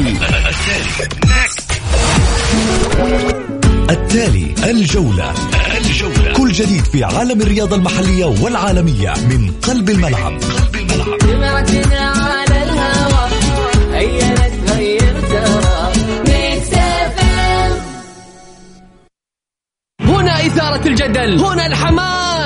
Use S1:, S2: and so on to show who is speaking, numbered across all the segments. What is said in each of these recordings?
S1: التالي. التالي الجولة. الجولة. كل جديد في عالم الرياضة المحلية والعالمية من قلب الملعب. قلب الملعب. على الهواء
S2: هنا إثارة الجدل هنا الحماس.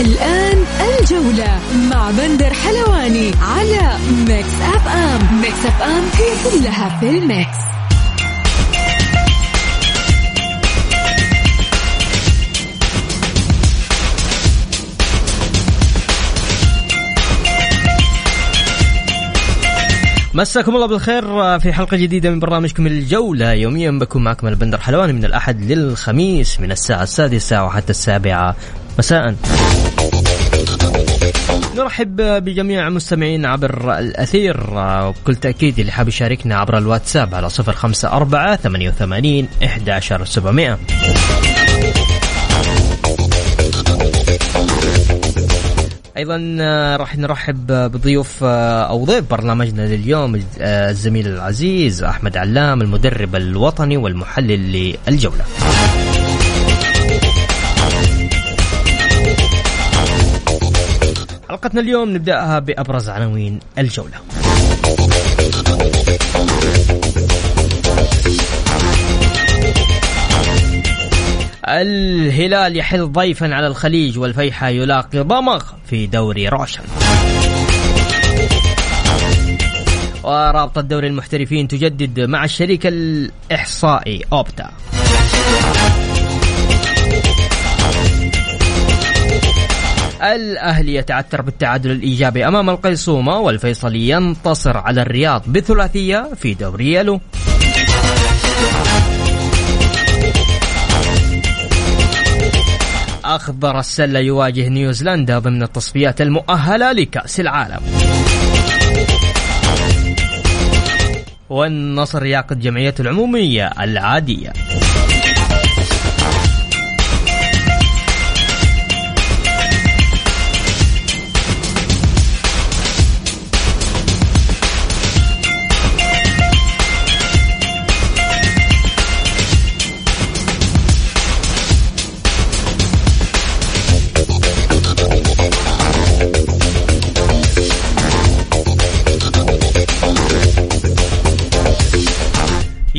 S3: الآن الجولة مع بندر حلواني على Mix FM Mix FM هي كلها في ال Mix.
S4: مساكم الله بالخير في حلقة جديدة من برنامجكم الجولة. يوميا بكون معكم البندر حلواني من الأحد للخميس من الساعة السادسة وحتى السابعة مساء نرحب بجميع المستمعين عبر الأثير وبكل تأكيد اللي حاب يشاركنا عبر الواتساب على صفر خمسة أربعة ثمانية وثمانين إحدى عشر سبعمائة أيضا راح نرحب بضيوف أو ضيف برنامجنا لليوم الزميل العزيز أحمد علام المدرب الوطني والمحلل للجولة. حلقتنا اليوم نبدأها بأبرز عناوين الجولة. الهلال يحل ضيفا على الخليج والفيحة يلاقي ضمغ في دوري روشن ورابطة دوري المحترفين تجدد مع الشريك الإحصائي أوبتا الأهلي يتعثر بالتعادل الإيجابي أمام القيصومة والفيصلي ينتصر على الرياض بثلاثية في دوري يلو. أخضر السلة يواجه نيوزيلندا ضمن التصفيات المؤهلة لكأس العالم. والنصر يعقد جمعيته العمومية العادية.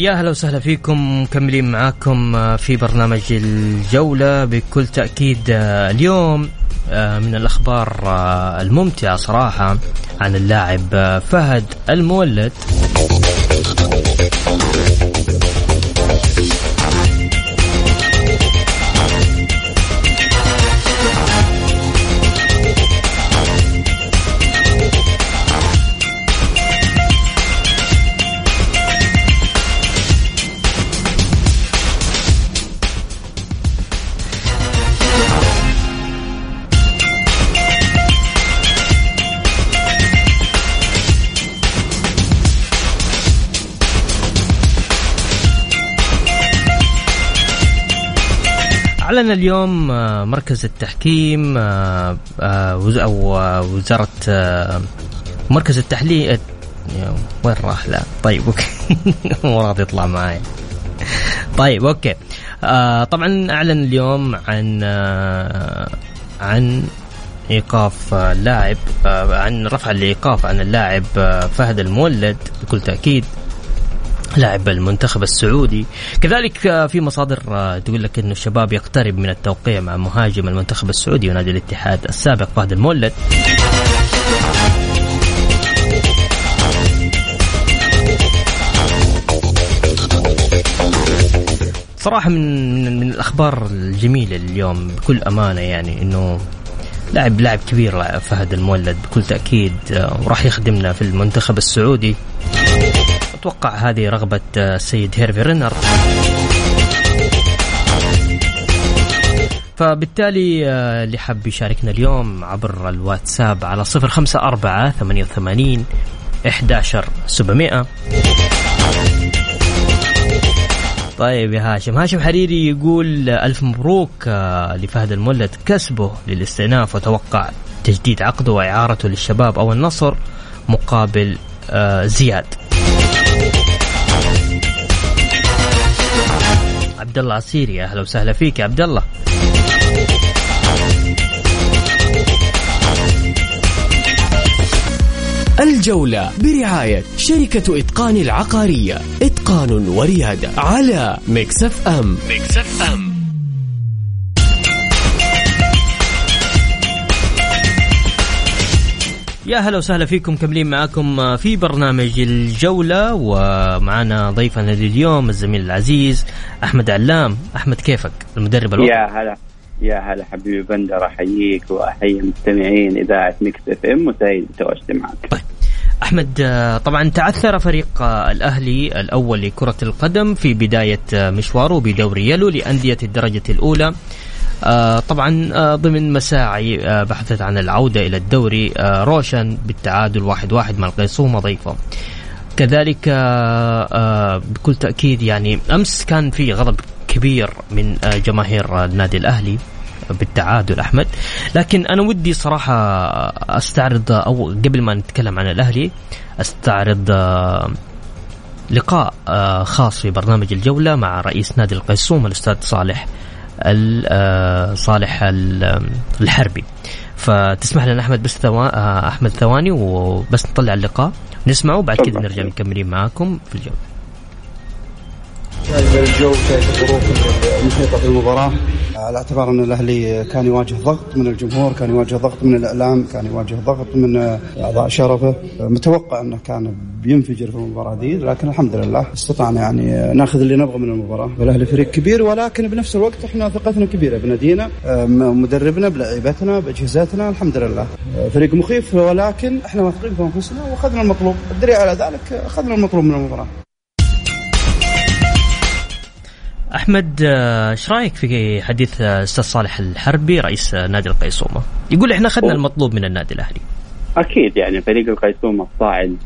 S4: يا هلا وسهلا فيكم مكملين معاكم في برنامج الجولة بكل تأكيد اليوم من الأخبار الممتعة صراحة عن اللاعب فهد المولد. أعلن اليوم مركز التحكيم أو وزارة مركز التحليل وين راح؟ لا. طيب okay. مو راضي يطلع معايا. طيب okay. طبعا أعلن اليوم عن عن إيقاف اللاعب عن رفع الإيقاف عن اللاعب فهد المولد. بكل تأكيد لاعب المنتخب السعودي. كذلك في مصادر تقول لك انه الشباب يقترب من التوقيع مع مهاجم المنتخب السعودي ونادي الاتحاد السابق فهد المولد. صراحة من من, الأخبار الجميلة اليوم بكل أمانة يعني إنه لاعب لاعب كبير فهد المولد بكل تأكيد وراح يخدمنا في المنتخب السعودي. أتوقع هذه رغبة السيد هيرفي رينر فبالتالي آه، اللي حاب يشاركنا اليوم عبر الواتساب على صفر خمسة أربعة ثمانية وثمانين إحداشر سبعمائة طيب يا هاشم. هاشم حريري يقول ألف مبروك آه، لفهد المولد كسبه للاستئناف وتوقع تجديد عقده وإعارته للشباب أو النصر مقابل آه، زياد. عبد الله عسيري أهلا وسهلا فيك يا عبد الله
S2: الجولة برعاية شركة إتقان العقارية. إتقان وريادة على Mix FM. Mix FM.
S4: يا هلا وسهلا فيكم كملين معاكم في برنامج الجولة ومعنا ضيفنا لليوم الزميل العزيز أحمد علام. أحمد كيفك؟ المدرب
S5: الوطني. يا هلا يا هلا حبيبي بندر أحييك وأحيي مستمعين إذاعة Mix FM وسعيد بتواجدي معك.
S4: طيب. أحمد طبعا تعثر فريق الأهلي الأول لكرة القدم في بداية مشواره بدوري Yelo لأندية الدرجة الأولى. طبعا ضمن مساعي بحثت عن العودة إلى الدوري روشن بالتعادل واحد واحد مع القيصومه ضيفه كذلك بكل تأكيد يعني أمس كان في غضب كبير من جماهير النادي الأهلي بالتعادل أحمد. لكن أنا ودي صراحة أستعرض أو قبل ما نتكلم عن الأهلي أستعرض لقاء خاص في برنامج الجولة مع رئيس نادي القيصوم الأستاذ صالح صالح الحربي. فتسمح لنا أحمد بس ثوا أحمد ثواني وبس نطلع اللقاء. نسمعه بعد كذا نرجع مكملين معاكم في الجوله
S6: شايف الجو شايف الظروف المحيطه في المباراة على اعتبار أن الأهلي كان يواجه ضغط من الجمهور، كان يواجه ضغط من الإعلام، كان يواجه ضغط من أعضاء شرفه، متوقع أنه كان بينفجر في المباراة دي، لكن الحمد لله استطعنا يعني ناخذ اللي نبغى من المباراة، الاهلي فريق كبير ولكن بنفس الوقت إحنا ثقتنا كبيرة بنادينا، مدربنا بلعيبتنا بأجهزتنا الحمد لله. فريق مخيف ولكن إحنا واثقين في أنفسنا وأخذنا المطلوب، الدليل على ذلك أخذنا المطلوب من المباراة.
S4: أحمد إيش رأيك في حديث أستاذ صالح الحربي رئيس نادي القيصومة؟ يقول إحنا اخذنا المطلوب من النادي الأهلي.
S5: أكيد يعني فريق القيصومة الصاعد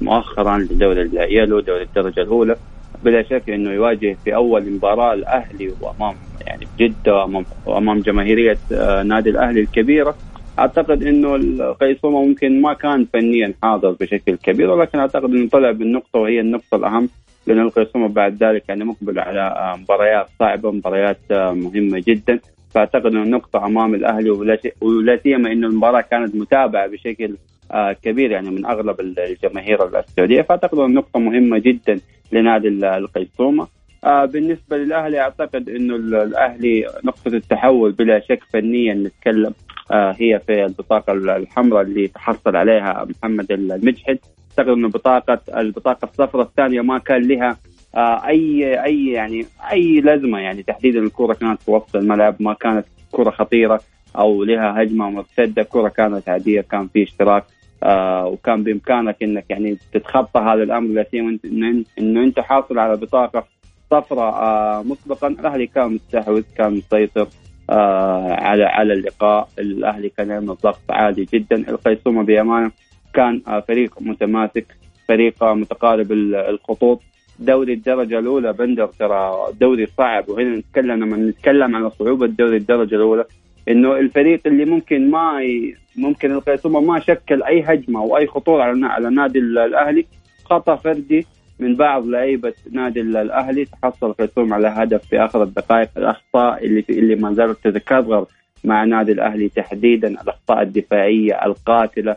S5: مؤخرا لدوري اليلو دوري الدرجة الأولى بلا شك إنه يواجه في أول مباراة الأهلي وأمام يعني جدة وأمام وأمام جماهيرية نادي الأهلي الكبيرة أعتقد إنه القيصومة ممكن ما كان فنيا حاضر بشكل كبير ولكن أعتقد إنه طلع بالنقطة وهي النقطة الأهم لأن القيصومه بعد ذلك يعني مقبل على مباريات صعبة مباريات مهمة جدا. فأعتقد انه النقطة أمام الأهلي ولا سيما انه المباراة كانت متابعة بشكل كبير يعني من أغلب الجماهير السعودية. فأعتقد انه النقطة مهمة جدا لنادي القيصومه بالنسبة للأهلي أعتقد انه الأهلي نقطة التحول بلا شك فنيا نتكلم هي في البطاقة الحمراء اللي تحصل عليها محمد المجحد. اعتقد انه بطاقه البطاقه الصفراء الثانية ما كان لها آه اي أي يعني أي لازمة يعني تحديدا الكره كانت في وسط الملعب ما كانت كره خطيرة أو لها هجمة مرتده كره كانت عادية كان في اشتراك آه وكان بإمكانك إنك يعني تتخطى هذا الأمر لا سيما إنه أنت حاصل على بطاقة صفراء آه مسبقا. الأهلي كان مستحوذ كان مسيطر على على اللقاء. الأهلي كان يعمل ضغط عالي جدا. القيصومة بأمانة كان فريق متماسك فريق متقارب الخطوط. دوري الدرجة الأولى بندر ترى دوري صعب وهنا نتكلم لما نتكلم عن صعوبة دوري الدرجة الأولى إنه الفريق اللي ممكن ما ي... ممكن القيصومة ما شكل أي هجمة أو أي خطورة على على نادي الأهلي خطأ فردي من بعض لعيبة نادي الأهلي تحصل القيصومة على هدف في آخر الدقائق. الأخطاء اللي اللي ما زالت تتكرر مع نادي الأهلي تحديدا الأخطاء الدفاعية القاتلة.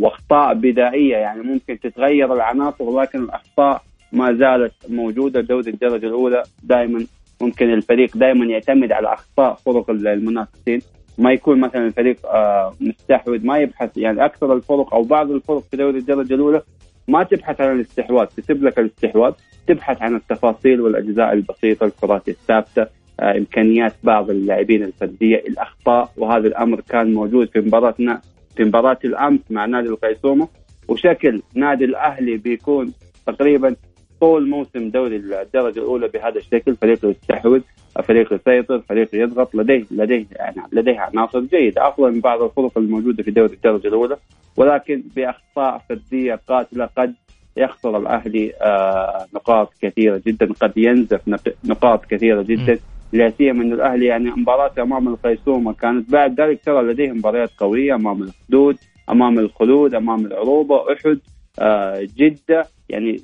S5: واخطاء بدائية. يعني ممكن تتغير العناصر ولكن الأخطاء ما زالت موجودة. دوري الدرجة الأولى دائما ممكن الفريق دائما يعتمد على أخطاء فرق المنافسين. ما يكون مثلا الفريق آه مستحوذ ما يبحث. يعني أكثر الفرق أو بعض الفرق في دوري الدرجة الأولى ما تبحث عن الاستحواذ تسيب لك الاستحواذ تبحث عن التفاصيل والأجزاء البسيطة الكرات الثابتة آه إمكانيات بعض اللاعبين الفردية الأخطاء. وهذا الأمر كان موجود في مباراتنا في مباراة الأمس مع نادي القيصومة وشكل نادي الأهلي بيكون تقريبا طول موسم دوري الدرجة الأولى بهذا الشكل. فريق يستحوذ فريق يسيطر فريق يضغط لديه لديه لديه عناصر جيدة أفضل من بعض الفرق الموجودة في دوري الدرجة الأولى. ولكن بأخطاء فردية قاتلة قد يخسر الأهلي آه نقاط كثيرة جدا قد ينزف نقاط كثيرة جدا. لا سيما إن الأهلي يعني مباراة أمام الخيسومه كانت بعد ذلك ترى لديه مباريات قوية أمام الحدود أمام الخلود أمام العروبة أحد آه جدة. يعني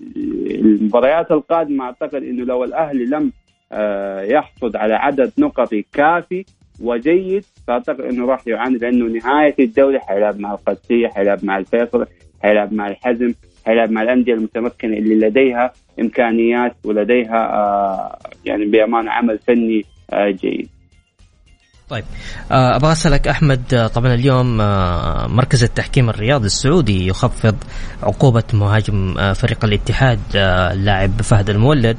S5: المباريات القادمة أعتقد إنه لو الأهلي لم آه يحصد على عدد نقطي كافي وجيد فأعتقد إنه راح يعاني لأنه نهاية الدوري حيلعب مع القادسيه حيلعب مع الفيصل حيلعب مع الحزم. حيلعب مع الأندية المتمكنة اللي لديها إمكانيات ولديها آه يعني بامانه عمل فني آه جيد.
S4: طيب آه، أبغى أسألك أحمد طبعا اليوم مركز التحكيم الرياضي السعودي يخفض عقوبة مهاجم فريق الاتحاد اللاعب فهد المولد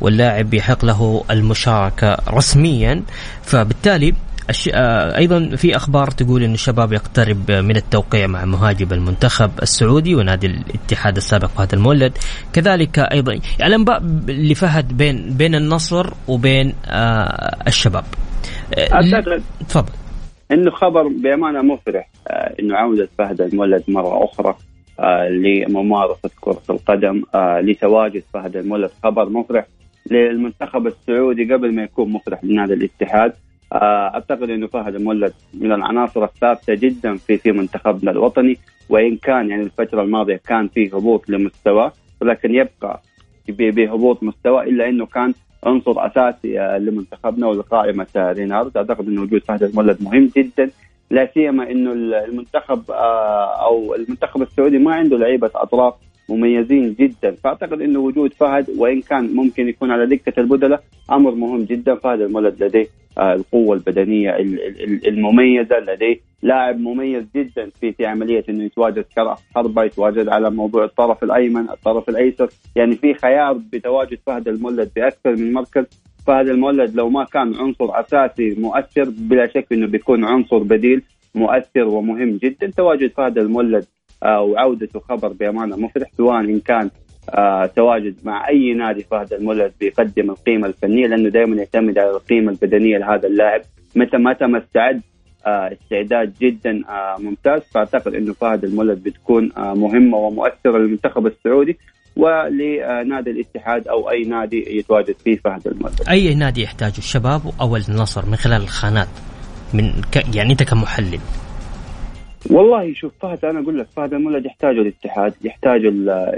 S4: واللاعب يحق له المشاركة رسميا فبالتالي الش... أيضا في أخبار تقول إن الشباب يقترب من التوقيع مع مهاجم المنتخب السعودي ونادي الاتحاد السابق فهد المولد. كذلك أيضا يعني الانباء اللي فهد بين بين النصر وبين الشباب.
S5: أعتقد تفضل. انه خبر بأمانة مفرح آه إنه عودة فهد المولد مرة أخرى آه لممارسة كرة القدم آه لتواجد فهد المولد. خبر مفرح للمنتخب السعودي قبل ما يكون مفرح لنادي الاتحاد. آه أعتقد إنه فهد المولد من العناصر الثابتة جدا في في منتخبنا الوطني وإن كان يعني الفترة الماضية كان في هبوط لمستواه ولكن يبقى بهبوط مستوى إلا إنه كان عنصر أساسي آه، لمنتخبنا ولقائمة رينارد أعتقد إنه وجود فهد المولد مهم جدا لا سيما إنه المنتخب آه، أو المنتخب السعودي ما عنده لعيبة أطراف مميزين جدا. فأعتقد إنه وجود فهد وإن كان ممكن يكون على دكة البدله أمر مهم جدا فهد المولد لديه. آه، القوة البدنية المميزة لديه لاعب مميز جدا في في عملية إنه يتواجد كراس حربه يتواجد على موضوع الطرف الأيمن الطرف الأيسر. يعني في خيار بتواجد فهد المولد بأكثر من مركز. فهد المولد لو ما كان عنصر أساسي مؤثر بلا شك إنه بيكون عنصر بديل مؤثر ومهم جدا. تواجد فهد المولد آه، وعودته خبر بأمانة مفرح سواء إن كان آه تواجد مع أي نادي فهد المولد بيقدم القيمة الفنية لأنه دائما يعتمد على القيمة البدنية لهذا اللاعب. متى ما استعد آه استعداد جدا آه ممتاز. فأعتقد إنه فهد المولد بتكون آه مهمة ومؤثرة للمنتخب السعودي ولنادي الاتحاد أو أي نادي يتواجد فيه فهد المولد.
S4: أي نادي يحتاجه الشباب أو النصر من خلال الخانات من ك... يعني أنت كمحلل؟
S5: والله شوف فهد أنا أقول لك فهد المولد يحتاج الاتحاد يحتاج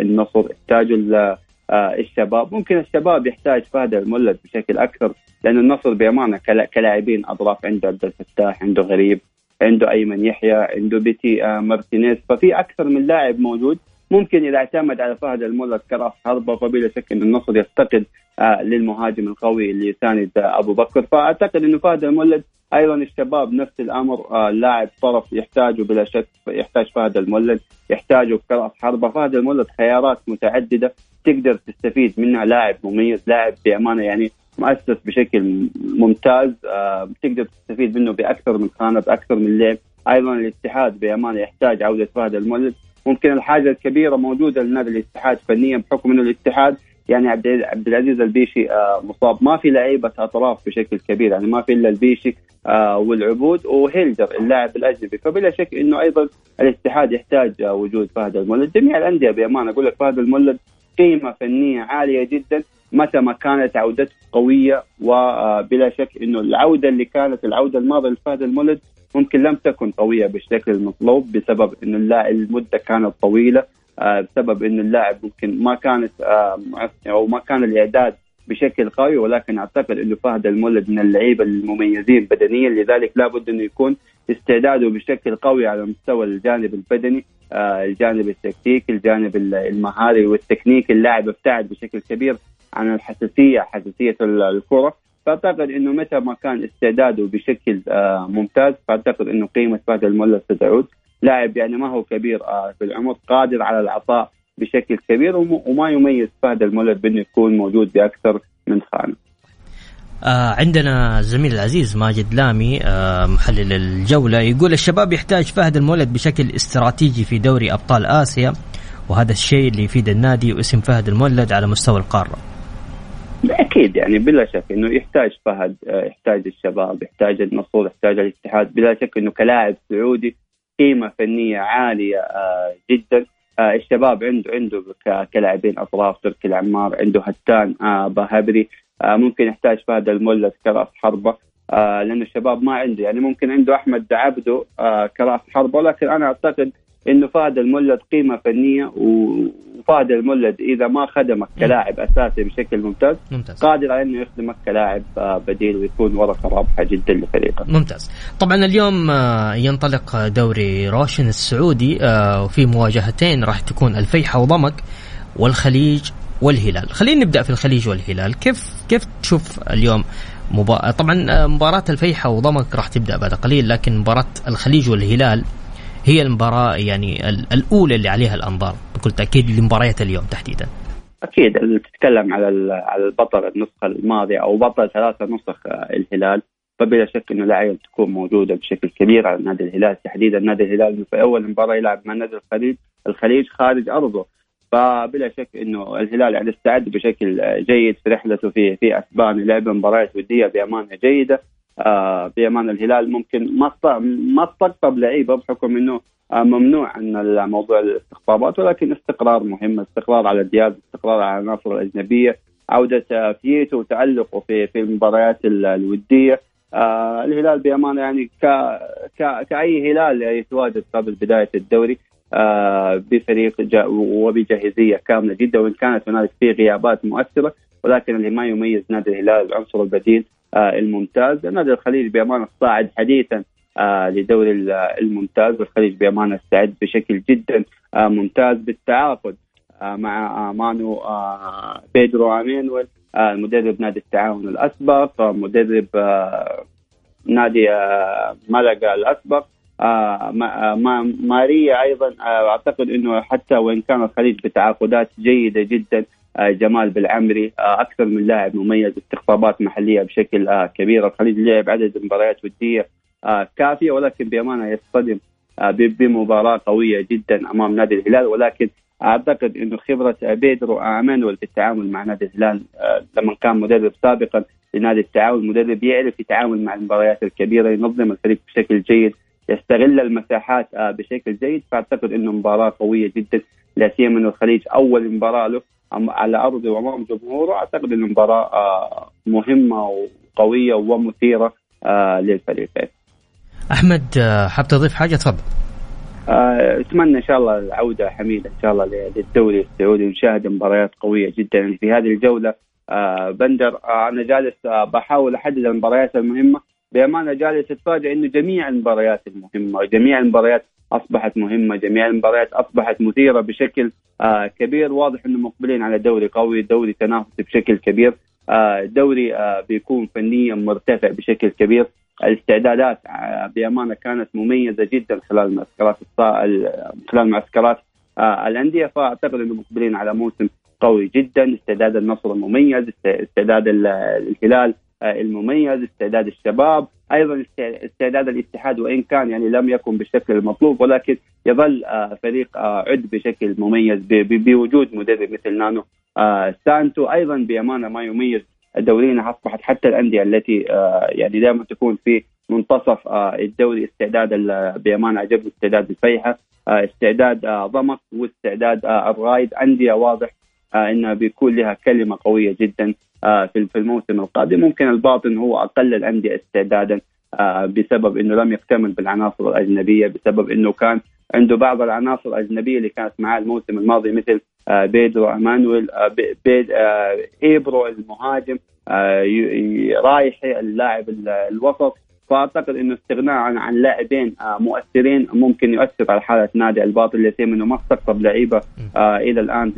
S5: النصر يحتاج آه، الشباب. ممكن الشباب يحتاج فهد المولد بشكل أكثر لأن النصر بأمانة كلاعبين اطراف عنده عبد الفتاح عنده غريب عنده أيمن يحيى عنده بيتي آه، مارتينيز. ففي أكثر من لاعب موجود. ممكن إذا اعتمد على فهد المولد كراس حربه فبلا شك إن النصر يفتقد آه، للمهاجم القوي اللي يساند أبو بكر. فأعتقد انه فهد المولد أيضا الشباب نفس الأمر آه لاعب طرف يحتاجه بلا شك يحتاج فهد المولد يحتاجه كراس حربة. فهد المولد خيارات متعددة تقدر تستفيد منها لاعب مميز لاعب بأمانة يعني مؤسس بشكل ممتاز آه تقدر تستفيد منه بأكثر من خانة بأكثر من لعب. أيضا الاتحاد بأمانة يحتاج عودة فهد المولد. ممكن الحاجة الكبيرة موجودة لنادي الاتحاد فنيا بحكم إنه الاتحاد يعني عبد العزيز البيشي آه مصاب. ما في لعيبة اطراف بشكل كبير يعني ما في إلا البيشي آه والعبود وهيلدر اللاعب الأجنبي. فبلا شك إنه أيضا الاتحاد يحتاج آه وجود فهد المولد. جميع الأندية بأمانة أقول لك فهد المولد قيمة فنية عالية جدا متى ما كانت عودته قوية وبلا شك إنه العودة اللي كانت العودة الماضية لفهد المولد ممكن لم تكن قوية بالشكل المطلوب بسبب إنه المدة كانت طويلة. بسبب انه اللاعب ممكن ما كانت أو ما كان الإعداد بشكل قوي ولكن أعتقد إنه فهد المولد من اللعيبة المميزين بدنيا. لذلك لابد إنه يكون استعداده بشكل قوي على مستوى الجانب البدني آه الجانب التكتيكي الجانب المهاري والتكنيك. اللاعب ابتعد بشكل كبير عن الحساسية حساسية الكرة. فأعتقد إنه متى ما كان استعداده بشكل آه ممتاز فأعتقد إنه قيمة فهد المولد ستعود. لاعب يعني ما هو كبير آه في العمر قادر على العطاء بشكل كبير وما يميز فهد المولد بأنه يكون موجود بأكثر من خانة.
S4: آه عندنا زميل العزيز ماجد لامي آه محلل الجولة يقول الشباب يحتاج فهد المولد بشكل استراتيجي في دوري أبطال آسيا وهذا الشيء اللي يفيد النادي واسم فهد المولد على مستوى القارة
S5: أكيد يعني بلا شك إنه يحتاج فهد آه، يحتاج الشباب يحتاج النصور يحتاج الاتحاد بلا شك إنه كلاعب سعودي قيمة فنية عالية آه، جدا. آه، الشباب عنده عنده كلاعبين أطراف تركي العمار عنده هتان باهبري. ممكن يحتاج فهد المولد كراس حربة. لأنه الشباب ما عنده. يعني ممكن عنده أحمد عبده كراس حربة ولكن أنا أعتقد إنه فهد المولد قيمة فنية وفهد المولد إذا ما خدمك كلاعب أساسي بشكل ممتاز, ممتاز. قادر على إنه يخدمك كلاعب بديل ويكون ورقة رابحة جدا لفريقه.
S4: ممتاز. طبعا اليوم آه، ينطلق دوري روشن السعودي آه، وفي مواجهتين راح تكون الفيحة وضمك والخليج والهلال. خلينا نبدأ في الخليج والهلال، كيف كيف تشوف اليوم مبا... طبعا آه، مباراة الفيحة وضمك راح تبدأ بعد قليل لكن مباراة الخليج والهلال هي المباراة يعني الأولى اللي عليها الأنظار. بكل تأكيد لمباريات اليوم تحديدا.
S5: أكيد. اللي تتكلم على على البطل النسخة الماضية أو بطل ثلاثة نسخ الهلال. فبلا شك إنه لا تكون موجودة بشكل كبير على نادي الهلال. تحديدا نادي الهلال في أول مباراة يلعب مع نادي الخليج الخليج خارج أرضه. فبلا شك إنه الهلال يعني استعد بشكل جيد في رحلته في في اسبانيا لعب مباريات ودية بأمانة جيدة. آه بأمان الهلال. ممكن ما ما استقطب لعيبه بحكم إنه آه ممنوع عن موضوع الاستقطابات ولكن استقرار مهم. استقرار على دياز استقرار على العناصر الأجنبية عودة فيتو وتألقه في في المباريات الودية. آه الهلال بأمانة يعني ك كأي هلال يتواجد قبل بداية الدوري. آه بفريق وبجاهزية كاملة جدا وإن كانت هنالك في غيابات مؤثرة ولكن اللي ما يميز نادي الهلال العنصر البديل آه، الممتاز. نادي الخليج بأمانة صاعد حديثا آه، لدوري الممتاز. والخليج بأمانة استعد بشكل جدا آه، ممتاز بالتعاقد مع مانو بيدرو آمينويل المدرب نادي التعاون الأسبق مدرب نادي ملقا الأسبق. ماريا أيضا أعتقد إنه حتى وإن كان الخليج بتعاقدات جيدة جدا آه، جمال بالعمري آه، أكثر من لاعب مميز استقطابات محلية بشكل آه، كبير. الخليج لعب عدد مباريات وديه كافية ولكن بأمانة يصطدم بمباراة قوية جدا أمام نادي الهلال. ولكن أعتقد إنه خبرة بيدرو آمانويل في التعامل مع نادي الهلال لما كان مدرب سابقا لنادي التعاون مدرب يعرف يتعامل مع المباريات الكبيرة ينظم الفريق بشكل جيد. يستغل المساحات بشكل جيد فأعتقد إنه مباراة قوية جدا لا سيما إنه الخليج أول مباراة له على أرضه وأمام جمهوره أعتقد إنه مباراة آه، مهمة وقوية ومثيرة آه، للفريقين.
S4: أحمد آه، حاب تضيف حاجة تفضل.
S5: أتمنى إن شاء الله العودة حميدة إن شاء الله للدوري السعودي ونشاهد مباريات قوية جدا في هذه الجولة بندر أنا جالس بحاول أحدد المباريات المهمة بأمانة جالس اتفاجئ إنه جميع المباريات المهمة جميع المباريات أصبحت مهمة، جميع المباريات أصبحت مثيرة بشكل آه كبير، واضح إنه مقبلين على دوري قوي، دوري تنافسي بشكل كبير، آه دوري آه بيكون فنيا مرتفع بشكل كبير، الاستعدادات بأمانة كانت مميزة جدا خلال معسكرات خلال معسكرات الأندية. فأعتقد إنه مقبلين على موسم قوي جدا، استعداد النصر مميز، استعداد الهلال المميز استعداد الشباب أيضا استعداد الاتحاد وإن كان يعني لم يكن بالشكل المطلوب ولكن يظل آه، فريق آه، عد بشكل مميز بوجود مدرب مثل نانو سانتو. أيضا بأمانة ما يميز دورينا أصبحت حتى الأندية التي يعني دائما تكون في منتصف الدوري استعداد بأمانة عجبني استعداد الفيحة استعداد ضمك واستعداد الرايد أندية واضح انها بيكون لها كلمة قوية جدا آه، في الموسم القادم. ممكن الباطن هو أقل الأندية استعدادا آه، بسبب إنه لم يكتمل بالعناصر الأجنبية بسبب إنه كان عنده بعض العناصر الأجنبية اللي كانت معاه الموسم الماضي مثل آه، بيدرو امانويل بيد إيبرو المهاجم رايحي اللاعب الوسط. فأعتقد إنه استغناء عن عن لاعبين مؤثرين ممكن يؤثر على حالة نادي الباطن اللي انه ما استقطب لعيبة إلى الآن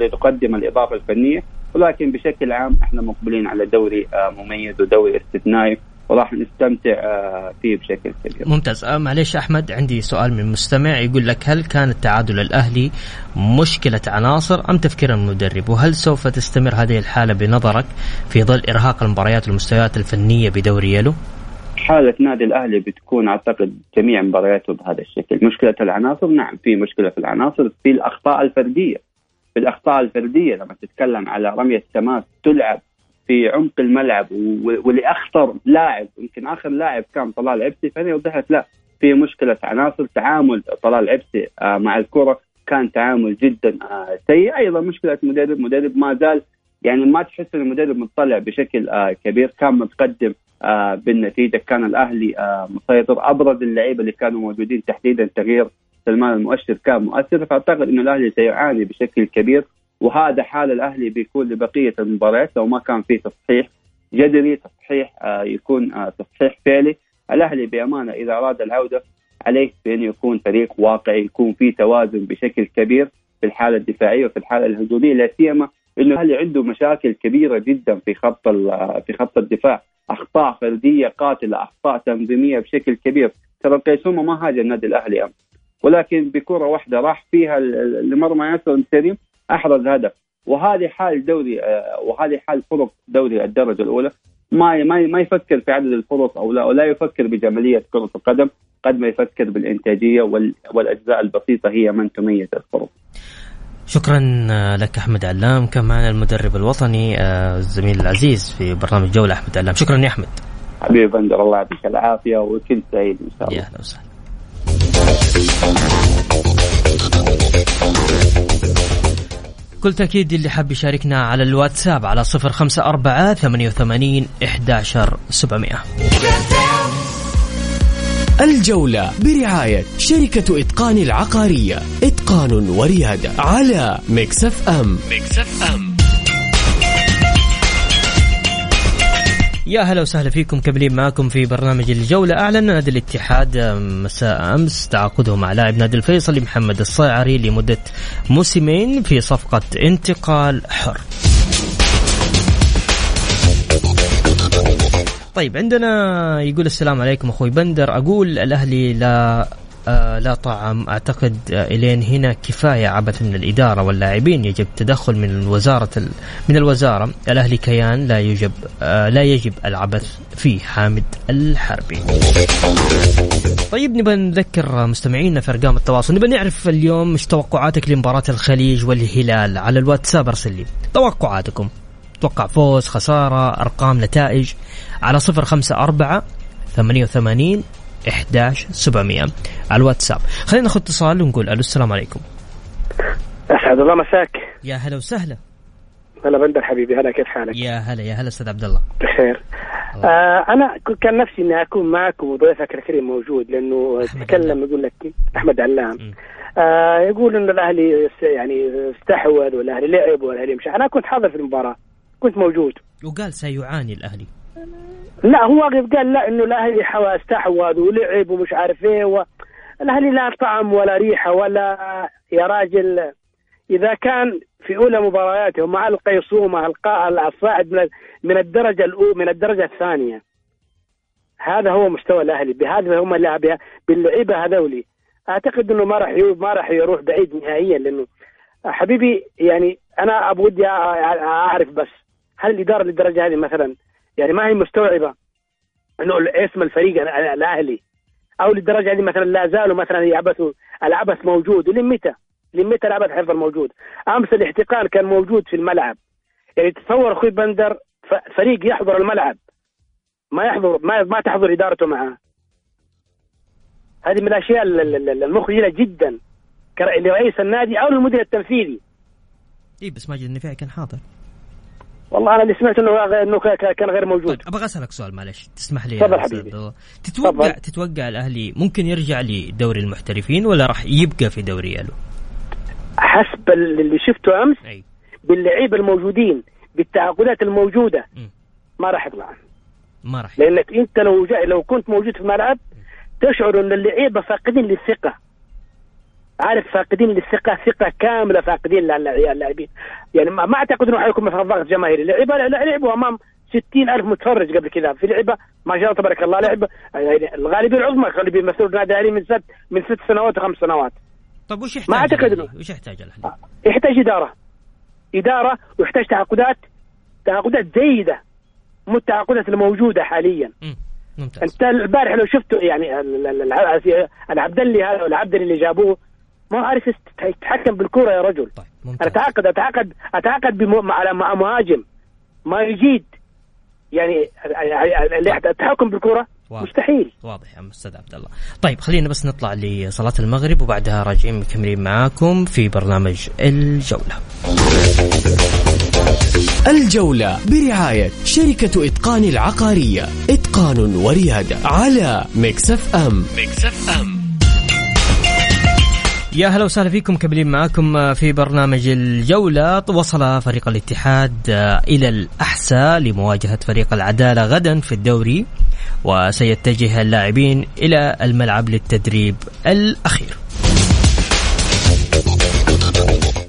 S5: لتقدم الإضافة الفنية ولكن بشكل عام إحنا مقبلين على دوري آه، مميز ودوري استثنائي وراح نستمتع آه، فيه بشكل كبير.
S4: ممتاز آه، معليش أحمد عندي سؤال من مستمع يقول لك هل كان التعادل الأهلي مشكلة عناصر أم تفكير المدرب وهل سوف تستمر هذه الحالة بنظرك في ظل إرهاق المباريات والمستويات الفنية بدوري يلو؟
S5: حالة نادي الأهلي بتكون أعتقد جميع مبارياته بهذا الشكل. مشكلة العناصر؟ نعم في مشكلة في العناصر في الأخطاء الفردية. في الأخطاء الفردية لما تتكلم على رمية تماس تلعب في عمق الملعب ولأخطر لاعب يمكن آخر لاعب كان طلال عبسي فهنا وضحت لا في مشكلة عناصر. تعامل طلال عبسي آه، مع الكرة كان تعامل جدا آه، سيء. أيضا مشكلة مدرب مدرب ما زال يعني ما تحس إن المدرب مطلع بشكل آه كبير. كان متقدم آه بالنتيجة. كان الأهلي آه مسيطر. أبرز اللعيبة اللي كانوا موجودين تحديدا تغيير سلمان المؤشر كان مؤثر. فأعتقد انه الأهلي سيعاني بشكل كبير. وهذا حال الأهلي بيكون لبقية المباريات لو ما كان في تصحيح جذري تصحيح آه يكون آه تصحيح فعلي. الأهلي بأمانة إذا أراد العوده عليه بأن يكون فريق واقعي يكون في توازن بشكل كبير في الحالة الدفاعية وفي الحالة الهجومية. لا سيما إنه الأهلي عنده مشاكل كبيرة جدا في خط في خط الدفاع. أخطاء فردية قاتلة أخطاء تنظيمية بشكل كبير. ترى القيسومه ما هاجم النادي الأهلي أمس. ولكن بكرة واحدة راح فيها لمرمى ياسر الكريم أحرز هدف. وهذه حال دوري آه، وهذه حال فرق دوري الدرجة الأولى. ما ما ما يفكر في عدد الفرص أو لا ولا يفكر بجمالية كرة القدم. قد ما يفكر بالإنتاجية والأجزاء البسيطة هي من تميز الفرص.
S4: شكرا لك أحمد علام كان معنا المدرب الوطني آه، الزميل العزيز في برنامج جولة أحمد علام. شكرا يا أحمد.
S5: حبيبي بندر الله يعطيك العافية وكل سعيد إن شاء الله.
S4: يا أهلا وسهلا. كل تأكيد اللي حاب يشاركنا على الواتساب على صفر خمسة أربعة ثمانية وثمانين إحداشر سبعمائة
S2: الجولة برعاية شركة إتقان العقارية. إتقان وريادة على Mix FM. Mix FM.
S4: يا هلا وسهلا فيكم كملين معكم في برنامج الجولة. أعلن نادي الاتحاد مساء أمس تعاقده مع لاعب نادي الفيصلي محمد الصيعري لمدة موسمين في صفقة انتقال حر. طيب عندنا يقول السلام عليكم أخوي بندر. أقول الأهلي لا آه لا طعم. أعتقد آه إلين هنا كفاية عبث من الإدارة واللاعبين. يجب تدخل من وزارة من الوزارة. الأهلي كيان لا يجب آه لا يجب العبث فيه حامد الحربي. طيب نبى نذكر مستمعينا في أرقام التواصل. نبى نعرف اليوم إيش توقعاتك لمباراة الخليج والهلال؟ على الواتساب أرسل لي توقعاتكم. توقع فوز خسارة أرقام نتائج على صفر خمسة أربعة ثمانية وثمانين إحداش سبعمية على الواتساب. خلينا ناخذ اتصال ونقول ألو السلام عليكم.
S7: أسعد الله مساك.
S4: يا هلا وسهلا.
S7: هلا بندر حبيبي هلا كيف حالك؟
S4: يا هلا يا هلا أستاذ عبد الله.
S7: بخير. آه أنا كان نفسي إني أكون معكم وضيفك الكريم موجود لأنه تكلم يقول لك أحمد علام. آه يقول إنه الأهلي يعني استحوذ والأهلي لعب والأهلي مش أنا كنت حاضر في المباراة. كنت موجود.
S4: وقال سيعاني الأهلي.
S7: لا هو قال لا إنه الأهلي استحوذ ولعب ومش عارف إيه و... الأهلي لا طعم ولا ريحة ولا يا راجل. إذا كان في أولى مبارياته مع القيصومة الصاعد من من الدرجة الاولى من الدرجة الثانية. هذا هو مستوى الأهلي. بهذا هم اللعبه باللعيبة هذولي. أعتقد إنه ما راح ما راح يروح بعيد نهائيا لأنه حبيبي يعني أنا ودي أعرف بس. هل الإدارة للدرجة هذه مثلا يعني ما هي مستوعبة إنه اسم الفريق الأهلي؟ أو للدرجة هذه مثلا لا زالوا مثلا يعبثوا العبث موجود لمتى؟ لمتى العبث حيفضل موجود؟ أمس الاحتقان كان موجود في الملعب. يعني تصور أخوي بندر فريق يحضر الملعب. ما يحضر ما ما تحضر إدارته معه. هذه من الأشياء المخجله جدا لرئيس النادي أو المدير التنفيذي.
S4: اي بس ماجد النفيعي كان حاضر.
S7: والله أنا اللي سمعت إنه إنه كان غير موجود طيب
S4: أبغى أسألك سؤال معلش تسمح لي
S7: تفضل حبيبي
S4: تتوقع طبعا. تتوقع الأهلي ممكن يرجع لدوري المحترفين ولا راح يبقى في دوري يالو؟
S7: حسب اللي شفته أمس أي. باللعيبة الموجودين بالتعاقدات الموجودة م. ما راح يطلع
S4: ما راح
S7: لأنك أنت لو جاء لو كنت موجود في الملعب تشعر إن اللعيبة فاقدين للثقة عارف فاقدين للثقه ثقة كاملة فاقدين للاعبين يعني ما أعتقد إنه حيكون مثلا ضغط جماهيري. لعبه لعبوا امام ستين ألف متفرج قبل كذا. في لعبة ما شاء الله تبارك الله لعبة. يعني الغالبية العظمى اللي بيمثلوا النادي الاهلي من ست من ست سنوات وخمس سنوات.
S4: طيب وش يحتاج ما أعتقد انه وش يحتاج الاهلي؟ آه،
S7: يحتاج إدارة. إدارة ويحتاج تعاقدات. تعاقدات جيدة. مو التعاقدات الموجودة حاليا. م. ممتاز. أنت البارح لو شفته يعني العبدلي هذا والعبدلي اللي جابوه ما عارف يتحكم بالكرة يا رجل. طيب أنا اتعاقد اتعاقد اتعاقد مع مهاجم. ما يجيد. يعني التحكم بالكرة واضح. مستحيل.
S4: واضح يا أستاذ عبد الله. طيب خلينا بس نطلع لصلاة المغرب وبعدها راجعين مكملين معاكم في برنامج الجولة.
S2: الجولة برعاية شركة إتقان العقارية. إتقان وريادة على Mix FM. Mix FM.
S4: يا هلا وسهلا فيكم كملين معاكم في برنامج الجولة. وصل فريق الاتحاد إلى الأحساء لمواجهة فريق العدالة غدا في الدوري وسيتجه اللاعبين إلى الملعب للتدريب الأخير.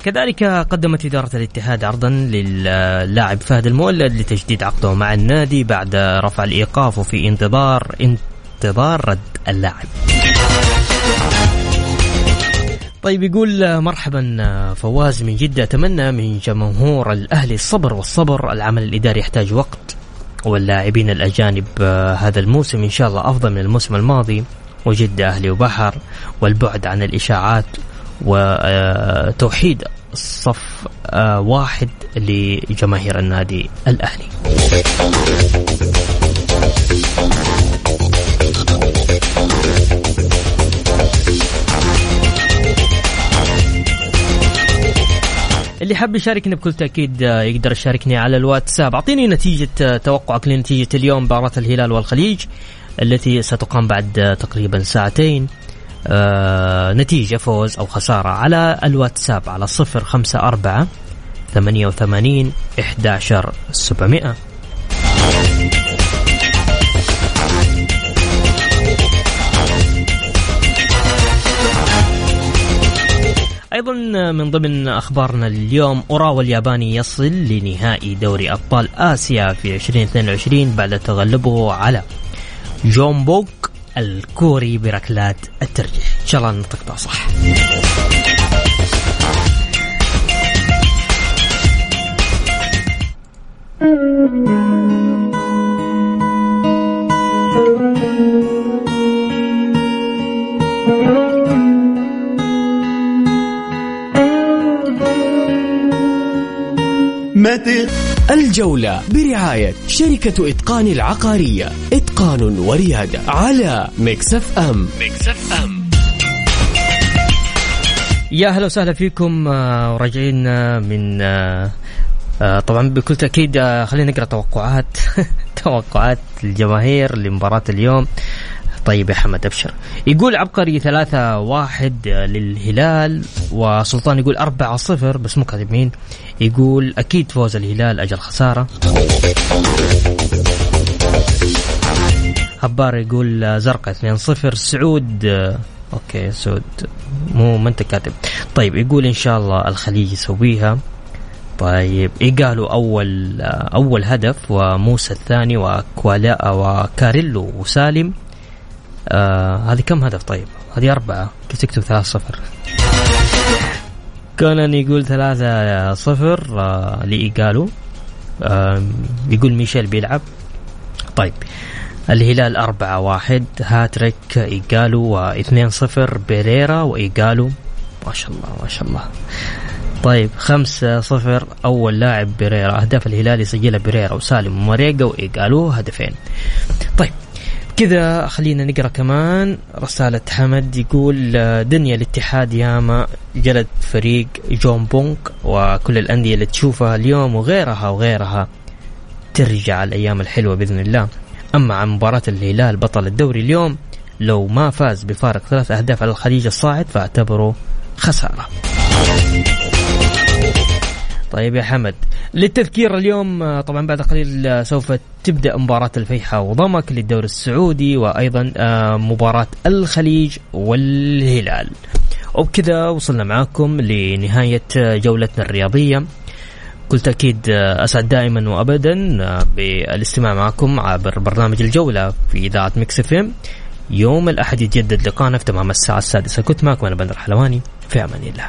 S4: كذلك قدمت إدارة الاتحاد عرضا للاعب فهد المولد لتجديد عقده مع النادي بعد رفع الإيقاف وفي انتظار انتظار رد اللاعب. طيب يقول مرحبا فواز من جدة أتمنى من جمهور الأهلي الصبر والصبر العمل الإداري يحتاج وقت واللاعبين الأجانب هذا الموسم إن شاء الله أفضل من الموسم الماضي وجدة أهلي وبحر والبعد عن الإشاعات وتوحيد الصف واحد لجماهير النادي الأهلي. اللي حاب يشاركني بكل تأكيد يقدر يشاركني على الواتساب. أعطيني نتيجة توقعك لنتيجة اليوم مباراه الهلال والخليج التي ستقام بعد تقريبا ساعتين. آه نتيجة فوز أو خسارة على الواتساب على صفر خمسة أربعة ثمانية وثمانين إحداشر سبعمائة. أيضا من ضمن أخبارنا اليوم اوراوا الياباني يصل لنهائي دوري أبطال آسيا في 2022 بعد تغلبه على جومبوك الكوري بركلات الترجيح. إن شاء الله نطقتها صح
S2: الجولة برعاية شركة إتقان العقارية. إتقان وريادة على Mix FM Mix FM
S4: يا هلا وسهلا فيكم آه، وراجعين آه، من آه، طبعا بكل تأكيد خلينا نقرأ توقعات. توقعات الجماهير لمباراة اليوم. طيب يا حمد أبشر. يقول عبقري ثلاثة واحد للهلال وسلطان يقول أربعة صفر بس مو كاتب مين. يقول أكيد فوز الهلال أجل خسارة. هبار يقول زرقاء 2 0 سعود أوكي سعود مو ما أنت كاتب. طيب يقول إن شاء الله الخليج يسويها. طيب قالوا أول أول هدف وموسى الثاني وكوالا وكاريلو وسالم. آه هذه كم هدف طيب؟ هذه أربعة. كيف تكتب ثلاثة صفر؟ كونان يقول ثلاثة صفر آه لإيجالو آه يقول ميشيل بيلعب. طيب الهلال أربعة واحد. هاتريك إيجالو واثنين صفر. بيريرا وإيجالو. ما شاء الله ما شاء الله. طيب خمسة صفر. أول لاعب بيريرا. أهداف الهلال يسجلها بيريرا وسالم وماريجا وإيجالو هدفين. طيب كذا خلينا نقرأ كمان. رسالة حمد يقول آه، دنيا الاتحاد ياما جلد فريق جون بونك وكل الأندية اللي تشوفها اليوم وغيرها وغيرها ترجع الأيام الحلوة بإذن الله. أما عن مباراة الهلال بطل الدوري اليوم لو ما فاز بفارق ثلاث أهداف على الخليج الصاعد فاعتبره خسارة. طيب يا حمد. للتذكير اليوم آه، طبعا بعد قليل آه، سوف تبدأ مباراة الفيحاء وضمك للدوري السعودي وأيضا آه، مباراة الخليج والهلال. وبكذا وصلنا معاكم لنهاية جولتنا الرياضية. كل تأكيد أسعد دائما وأبدا بالاستماع معكم عبر برنامج الجولة في إذاعة Mix FM يوم الأحد يتجدد لقانا في تمام الساعة السادسة. كنت معكم أنا بندر حلواني. في أمان الله.